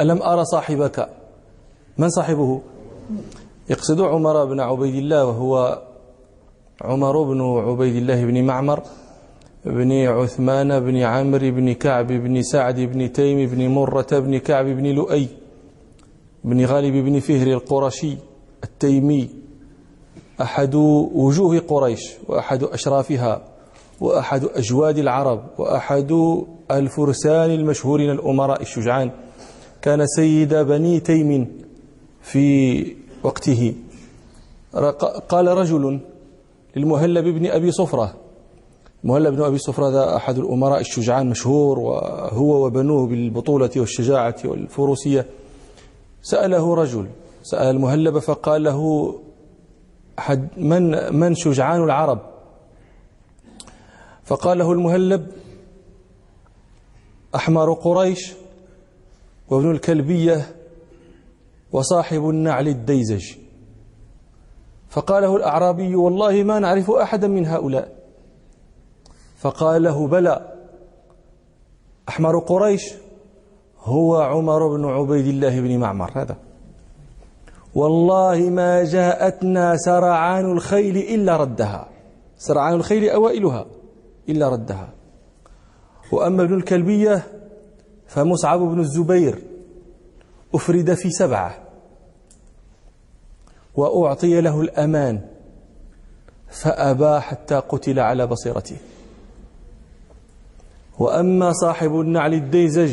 ألم أرى صاحبك؟ من صاحبه؟ يقصد عمر بن عبيد الله وهو عمر بن عبيد الله بن معمر بن عثمان بن عمرو بن كعب بن سعد بن تيم بن مرة بن كعب بن لؤي بن غالب بن فهر القرشي التيمي أحد وجوه قريش وأحد أشرافها وأحد أجواد العرب وأحد الفرسان المشهورين الأمراء الشجعان. كان سيد بني تيم في وقته. قال رجل للمهلب بن أبي صفرة مهلب بن أبي صفرة هذا أحد الأمراء الشجعان مشهور وهو وبنوه بالبطولة والشجاعة والفروسية. سأله رجل سأل المهلب فقال له حد من من شجعان العرب؟ فقال له المهلب أحمر قريش. وابن الكلبية وصاحب النعل الديزج. فقال له الأعرابي والله ما نعرف أحدا من هؤلاء. فقال له بلى أحمر قريش هو عمر بن عبيد الله بن معمر. هذا. والله ما جاءتنا سرعان الخيل إلا ردها. سرعان الخيل أوائلها إلا ردها. وأما ابن الكلبية فمصعب بن الزبير أفرد في سبعة وأعطي له الأمان فأبى حتى قتل على بصيرته. وأما صاحب النعل الديزج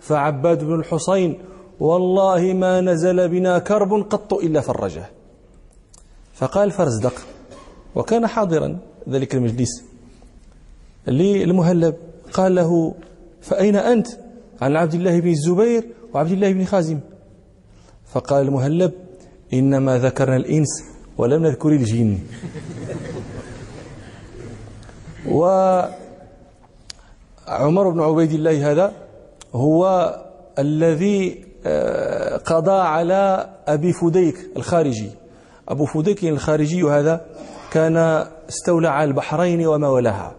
فعباد بن الحصين والله ما نزل بنا كرب قط إلا فرجه. فقال فرزدق وكان حاضرا ذلك المجلس. للمهلب قال له فأين أنت؟ عن عبد الله بن الزبير وعبد الله بن خازم. فقال المهلب إنما ذكرنا الإنس ولم نذكر الجن. وعمر بن عبيد الله هذا هو الذي آه، قضى على أبي فديك الخارجي. أبو فديك الخارجي هذا كان استولى على البحرين وما ولاها.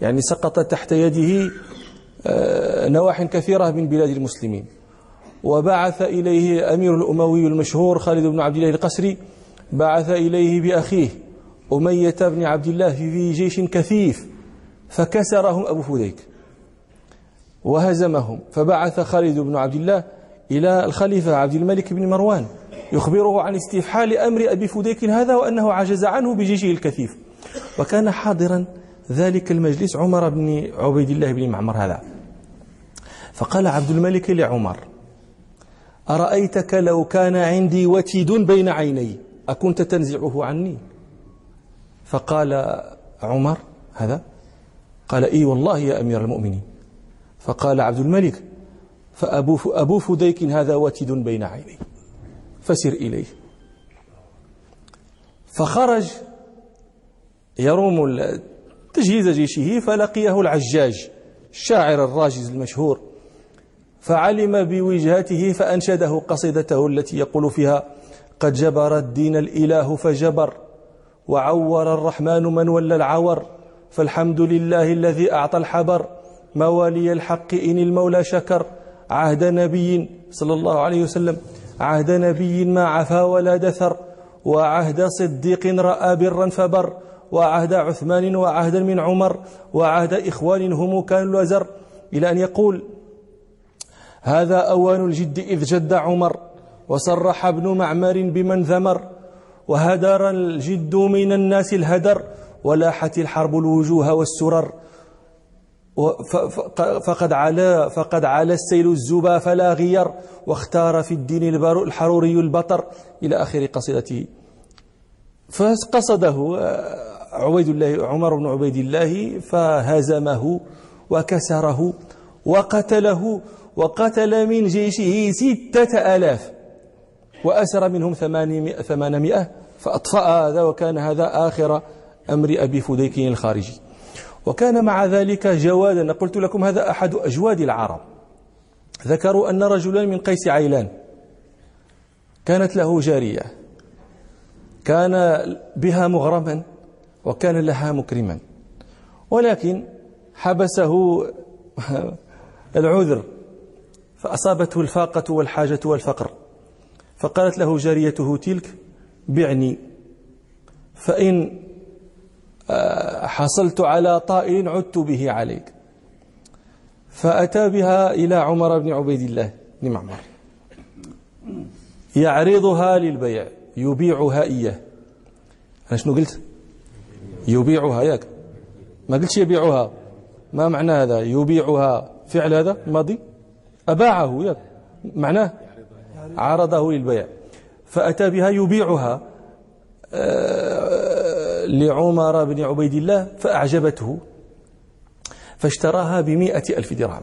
يعني سقط تحت يده نواح كثيرة من بلاد المسلمين. وبعث إليه أمير الأموي المشهور خالد بن عبد الله القسري بعث إليه بأخيه أمية بن عبد الله في جيش كثيف فكسرهم أبو فديك وهزمهم. فبعث خالد بن عبد الله إلى الخليفة عبد الملك بن مروان يخبره عن استفحال أمر أبي فديك هذا وأنه عجز عنه بجيشه الكثيف. وكان حاضرا ذلك المجلس عمر بن عبيد الله بن معمر هذا. فقال عبد الملك لعمر أرأيتك لو كان عندي وتد بين عيني أكنت تنزعه عني؟ فقال عمر هذا قال إي والله يا أمير المؤمنين. فقال عبد الملك فأبو أبو فديك هذا وتد بين عيني فسر إليه. فخرج يروم تجهيز جيشه فلقيه العجاج الشاعر الراجز المشهور. فعلم بوجهته فأنشده قصيدته التي يقول فيها قد جبر الدين الإله فجبر وعور الرحمن من ولى العور فالحمد لله الذي أعطى الحبر موالي الحق إن المولى شكر عهد نبي صلى الله عليه وسلم عهد نبي ما عفا ولا دثر وعهد صديق رأى برا فبر وعهد عثمان وعهدا من عمر وعهد إخوان هم كانوا الأزر إلى أن يقول هذا أوان الجد إذ جد عمر وصرح ابن معمر بمن ذمر وهدر الجد من الناس الهدر ولاحت الحرب الوجوه والسرر فقد علا فقد علا السيل الزبا فلا غير واختار في الدين الحروري البطر إلى آخر قصيدته فقصده عبيد الله عمر بن عبيد الله فهزمه وكسره وقتله وقتل من جيشه ستة آلاف وأسر منهم ثمانمائة فأطفأ هذا وكان هذا آخر أمر أبي فديك الخارجي. وكان مع ذلك جوادا قلت لكم هذا أحد أجواد العرب. ذكروا أن رجلا من قيس عيلان كانت له جارية كان بها مغرما وكان لها مكرما ولكن حبسه العذر فأصابته الفاقة والحاجة والفقر. فقالت له جاريته تلك بعني. فإن آه، حصلت على طائر عدت به عليك. فأتى بها إلى عمر بن عبيد الله بن معمر. يعرضها للبيع يبيعها إياه. أنا شنو قلت؟ يبيعها ياك. ما قلتش يبيعها. ما معنى هذا؟ يبيعها. فعل هذا؟ ماضي؟ أباعه معناه عرضه للبيع. فأتى بها يبيعها آه، لعمر بن عبيد الله فأعجبته فاشتراها بمئة ألف درهم.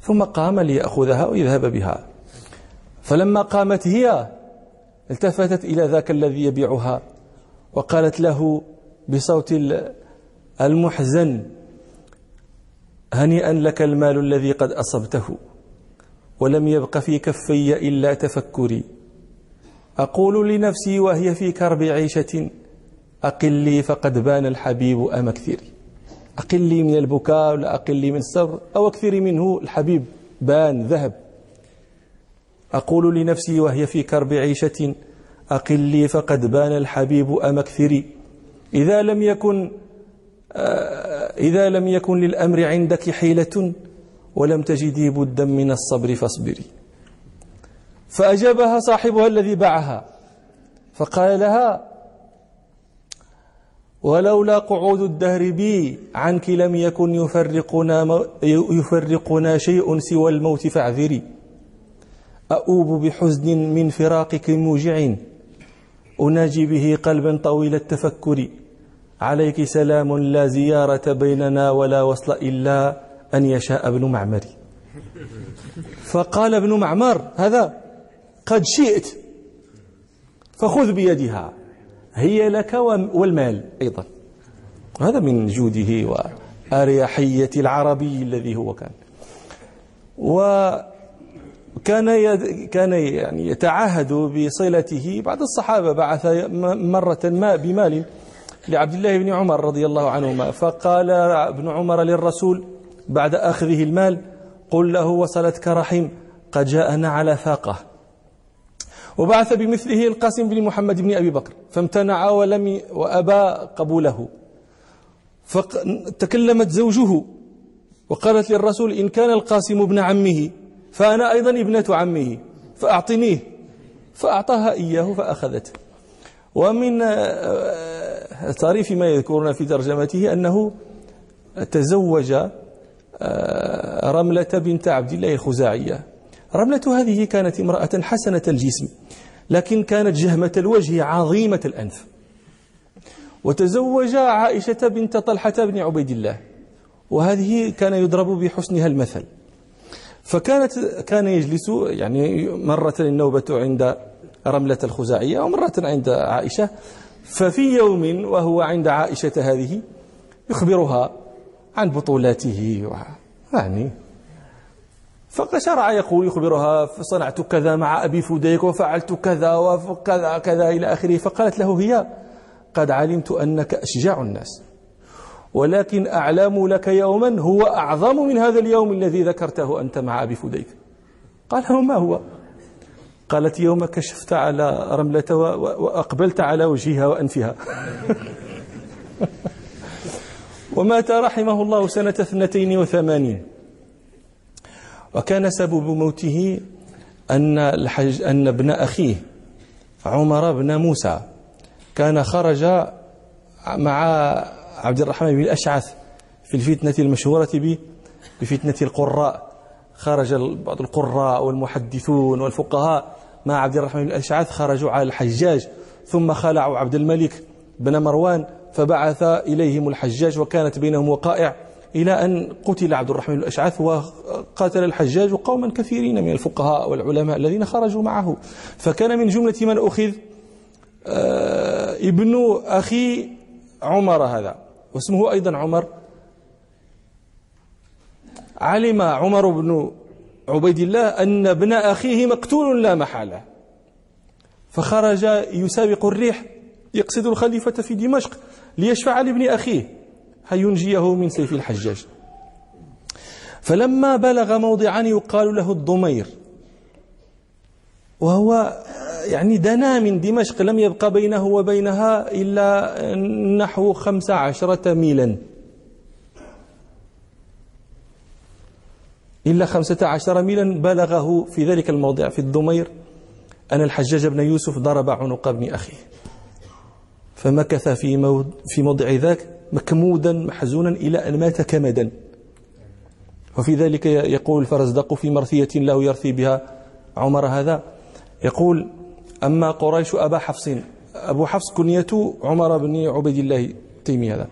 ثم قام ليأخذها ويذهب بها. فلما قامت هي التفتت إلى ذاك الذي يبيعها وقالت له بصوت المحزن هنيئا لك المال الذي قد أصبته ولم يبق في كفي إلا تفكري. أقول لنفسي وهي في كرب عيشة أقلي فقد بان الحبيب أم أكثري. أقلي من البكاء ولا أقلي من الصبر أو أكثري منه الحبيب بان ذهب. أقول لنفسي وهي في كرب عيشة أقلي فقد بان الحبيب أم أكثري. إذا لم يكن آه، إذا لم يكن للأمر عندك حيلة ولم تجدي بدا من الصبر فاصبري. فأجابها صاحبها الذي باعها فقال لها ولولا قعود الدهر بي عنك لم يكن يفرقنا, يفرقنا شيء سوى الموت فاعذري. أؤوب بحزن من فراقك موجع أناجي به قلبا طويل التفكر. عليك سلام لا زيارة بيننا ولا وصل إلا أن يشاء ابن معمر. فقال ابن معمر هذا قد شئت فخذ بيدها هي لك والمال أيضا. هذا من جوده وأريحية العربي الذي هو كان. وكان كان يعني يتعهد بصلته. بعض الصحابة بعث مرة ما بمال لعبد الله بن عمر رضي الله عنهما فقال ابن عمر للرسول بعد أخذه المال قل له وصلتك رحم قد جاءنا على فاقة. وبعث بمثله القاسم بن محمد بن أبي بكر فامتنع ولم وأبى قبوله. فتكلمت زوجه وقالت للرسول إن كان القاسم ابن عمه فأنا أيضا ابنة عمه فأعطنيه فأعطاها إياه فأخذته. ومن آه، طريف ما يذكرنا في ترجمته أنه تزوج آه، رملة بنت عبد الله الخزاعية. رملة هذه كانت امرأة حسنة الجسم لكن كانت جهمة الوجه عظيمة الأنف. وتزوج عائشة بنت طلحة بن عبيد الله وهذه كان يضرب بحسنها المثل. فكانت كان يجلس يعني مرة النوبة عند رملة الخزاعية ومرة عند عائشة ففي يوم وهو عند عائشة هذه يخبرها عن بطولاته يعني فشرع يقول يخبرها صنعت كذا مع أبي فديك وفعلت كذا وكذا كذا إلى آخره. فقالت له هي قد علمت أنك أشجع الناس ولكن أعلم لك يوما هو أعظم من هذا اليوم الذي ذكرته أنت مع أبي فديك. قال ما هو؟ قالت يوم كشفت على رملة وأقبلت على وجهها وأنفها. ومات رحمه الله سنة اثنتين وثمانين. وكان سبب موته أن, الحج أن ابن أخيه عمر بن موسى كان خرج مع عبد الرحمن بن الأشعث في الفتنة المشهورة بفتنة القراء. خرج بعض القراء والمحدثون والفقهاء مع عبد الرحمن بن الأشعث خرجوا على الحجاج ثم خلعوا عبد الملك بن مروان فبعث إليهم الحجاج وكانت بينهم وقائع إلى أن قتل عبد الرحمن الأشعث وقاتل الحجاج قوما كثيرين من الفقهاء والعلماء الذين خرجوا معه. فكان من جملة من أخذ آه، ابن أخي عمر هذا واسمه أيضا عمر. علم عمر بن عبيد الله أن ابن أخيه مقتول لا محالة. فخرج يسابق الريح يقصد الخليفة في دمشق ليشفع لابن أخيه. هينجيه من سيف الحجاج؟ فلما بلغ موضعا يقال له الضمير. وهو يعني دنا من دمشق لم يبقى بينه وبينها إلا نحو خمس عشرة ميلا. إلا خمسة عشر ميلا بلغه في ذلك الموضع في الضمير أن الحجاج بن يوسف ضرب عنق ابن أخيه. فمكث في في موضع ذاك مكمودا محزونا إلى أن مات كمدا. وفي ذلك يقول الفرزدق في مرثية له يرثي بها عمر هذا. يقول أما قريش أبا حفص أبو حفص كنية عمر بن عبيد الله تيمي هذا.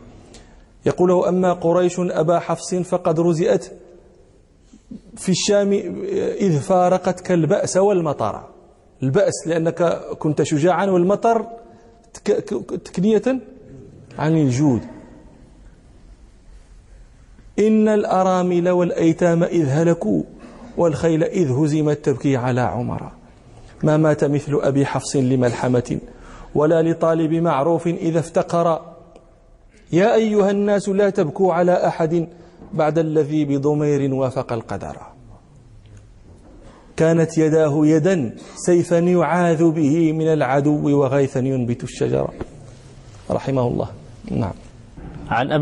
يقول أما قريش أبا حفص فقد رزئت في الشام إذ فارقتك البأس والمطر. البأس لأنك كنت شجاعا والمطر تكنية عن الجود. إن الأرامل والأيتام إذ هلكوا والخيل إذ هزمت تبكي على عمر. ما مات مثل أبي حفص لملحمة ولا لطالب معروف إذا افتقر. يا أيها الناس لا تبكوا على أحد بعد الذي بضمير وافق القدر. كانت يداه يدا سيفا يعاذ به من العدو وغيثا ينبت الشجر رحمه الله. نعم. عن